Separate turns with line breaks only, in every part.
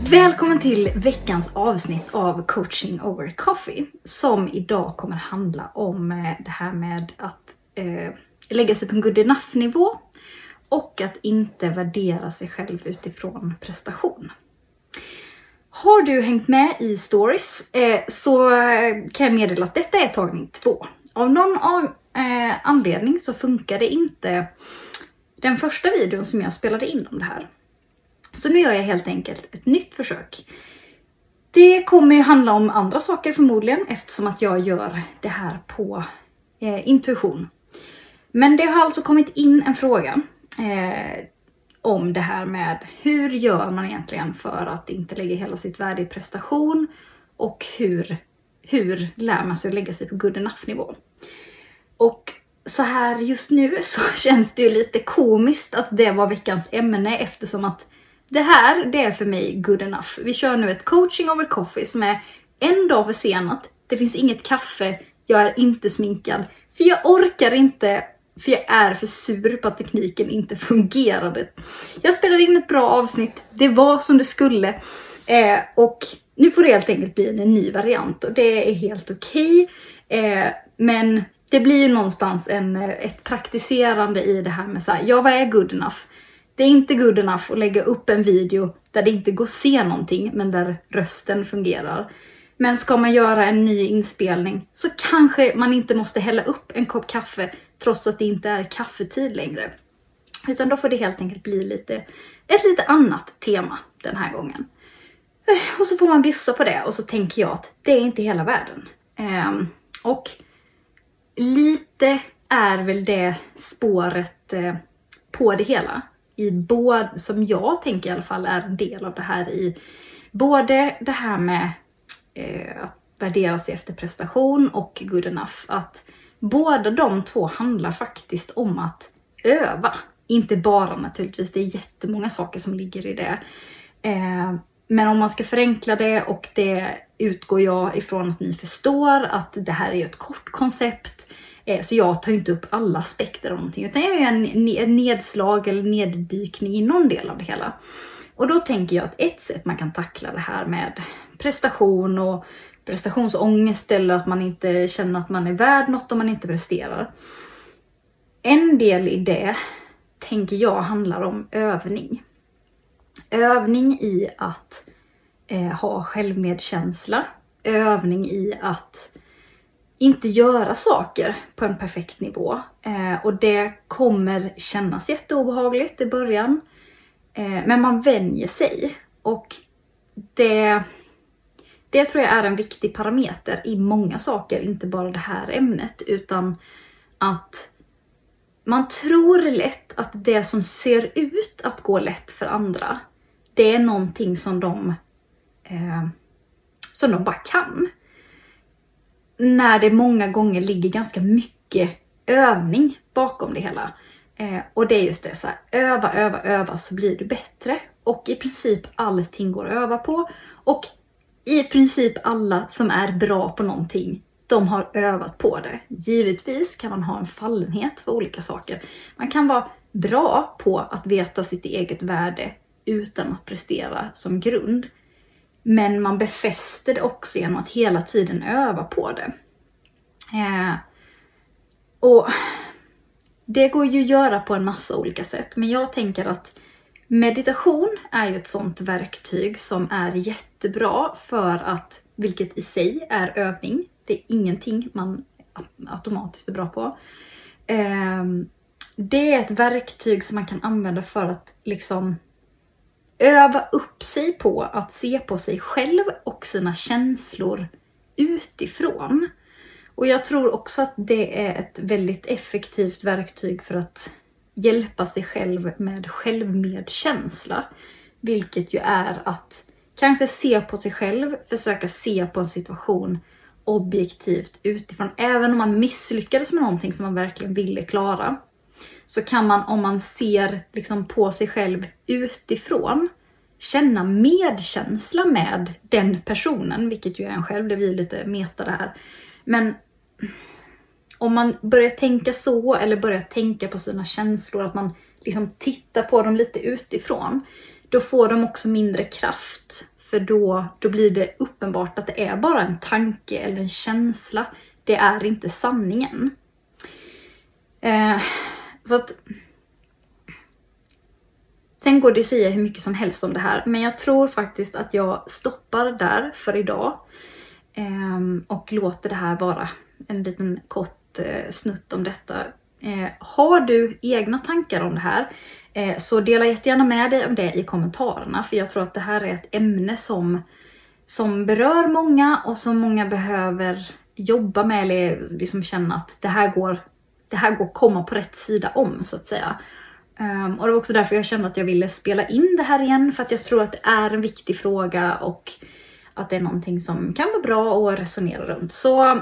Välkommen till veckans avsnitt av coaching over coffee som idag kommer handla om eh, det här med att eh, lägga sig på en good enough nivå och att inte värdera sig själv utifrån prestation. Har du hängt med i stories eh, så kan jag meddela att detta är tagning två. Av någon av, eh, anledning så funkade inte den första videon som jag spelade in om det här. Så nu gör jag helt enkelt ett nytt försök. Det kommer ju handla om andra saker förmodligen eftersom att jag gör det här på eh, intuition. Men det har alltså kommit in en fråga eh, om det här med hur gör man egentligen för att inte lägga hela sitt värde i prestation och hur, hur lär man sig att lägga sig på good enough nivå. Och så här just nu så känns det ju lite komiskt att det var veckans ämne eftersom att det här, det är för mig good enough. Vi kör nu ett coaching over coffee som är en dag försenat. Det finns inget kaffe, jag är inte sminkad. För jag orkar inte för jag är för sur på att tekniken inte fungerade. Jag spelade in ett bra avsnitt, det var som det skulle. Eh, och nu får det helt enkelt bli en ny variant och det är helt okej. Okay. Eh, men det blir ju någonstans en, eh, ett praktiserande i det här med så här, ja vad är good enough? Det är inte good enough att lägga upp en video där det inte går att se någonting men där rösten fungerar. Men ska man göra en ny inspelning så kanske man inte måste hälla upp en kopp kaffe trots att det inte är kaffetid längre. Utan då får det helt enkelt bli lite, ett lite annat tema den här gången. Eh, och så får man bjussa på det och så tänker jag att det är inte hela världen. Um, och lite är väl det spåret uh, på det hela. I både, som jag tänker i alla fall är en del av det här i både det här med eh, att värdera sig efter prestation och good enough. Att båda de två handlar faktiskt om att öva. Inte bara naturligtvis, det är jättemånga saker som ligger i det. Eh, men om man ska förenkla det och det utgår jag ifrån att ni förstår att det här är ett kort koncept. Eh, så jag tar inte upp alla aspekter av någonting utan jag gör en nedslag eller neddykning i någon del av det hela. Och då tänker jag att ett sätt man kan tackla det här med prestation och prestationsångest eller att man inte känner att man är värd något om man inte presterar. En del i det tänker jag handlar om övning. Övning i att eh, ha självmedkänsla. Övning i att inte göra saker på en perfekt nivå. Eh, och det kommer kännas jätteobehagligt i början. Eh, men man vänjer sig. Och det det tror jag är en viktig parameter i många saker, inte bara det här ämnet, utan att man tror lätt att det som ser ut att gå lätt för andra, det är någonting som de, eh, som de bara kan. När det många gånger ligger ganska mycket övning bakom det hela. Eh, och det är just det, så här, öva, öva, öva så blir du bättre. Och i princip allting går att öva på. Och i princip alla som är bra på någonting, de har övat på det. Givetvis kan man ha en fallenhet för olika saker. Man kan vara bra på att veta sitt eget värde utan att prestera som grund. Men man befäster det också genom att hela tiden öva på det. Eh, och Det går ju att göra på en massa olika sätt, men jag tänker att Meditation är ju ett sånt verktyg som är jättebra för att, vilket i sig är övning, det är ingenting man automatiskt är bra på. Eh, det är ett verktyg som man kan använda för att liksom öva upp sig på att se på sig själv och sina känslor utifrån. Och jag tror också att det är ett väldigt effektivt verktyg för att hjälpa sig själv med självmedkänsla. Vilket ju är att kanske se på sig själv, försöka se på en situation objektivt utifrån. Även om man misslyckades med någonting som man verkligen ville klara. Så kan man, om man ser liksom på sig själv utifrån, känna medkänsla med den personen, vilket ju är en själv, det blir lite meta det här. Men om man börjar tänka så eller börjar tänka på sina känslor, att man liksom tittar på dem lite utifrån, då får de också mindre kraft. För då, då blir det uppenbart att det är bara en tanke eller en känsla. Det är inte sanningen. Eh, så att... Sen går det att säga hur mycket som helst om det här, men jag tror faktiskt att jag stoppar där för idag. Ehm, och låter det här vara en liten kort eh, snutt om detta. Eh, har du egna tankar om det här eh, så dela jättegärna med dig av det i kommentarerna för jag tror att det här är ett ämne som, som berör många och som många behöver jobba med eller liksom känna att det här går, det här går att komma på rätt sida om så att säga. Um, och det var också därför jag kände att jag ville spela in det här igen för att jag tror att det är en viktig fråga och att det är någonting som kan vara bra att resonera runt. Så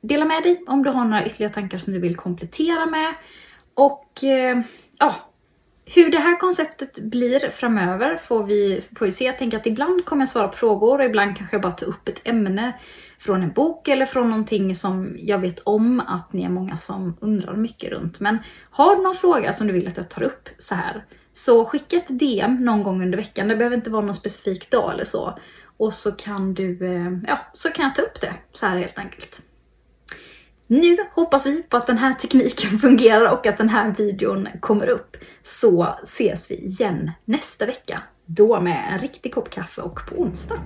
dela med dig om du har några ytterligare tankar som du vill komplettera med. Och eh, ja, hur det här konceptet blir framöver får vi, får vi se. Jag tänker att ibland kommer jag svara på frågor och ibland kanske jag bara tar upp ett ämne från en bok eller från någonting som jag vet om att ni är många som undrar mycket runt. Men har du någon fråga som du vill att jag tar upp så här så skicka ett DM någon gång under veckan. Det behöver inte vara någon specifik dag eller så. Och så kan du, eh, ja, så kan jag ta upp det så här helt enkelt. Nu hoppas vi på att den här tekniken fungerar och att den här videon kommer upp. Så ses vi igen nästa vecka. Då med en riktig kopp kaffe och på onsdag.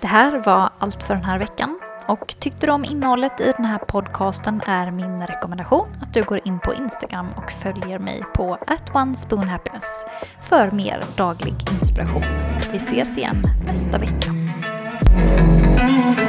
Det här var allt för den här veckan. Och tyckte du om innehållet i den här podcasten är min rekommendation att du går in på Instagram och följer mig på @onespoonhappiness för mer daglig inspiration. Vi ses igen nästa vecka. Música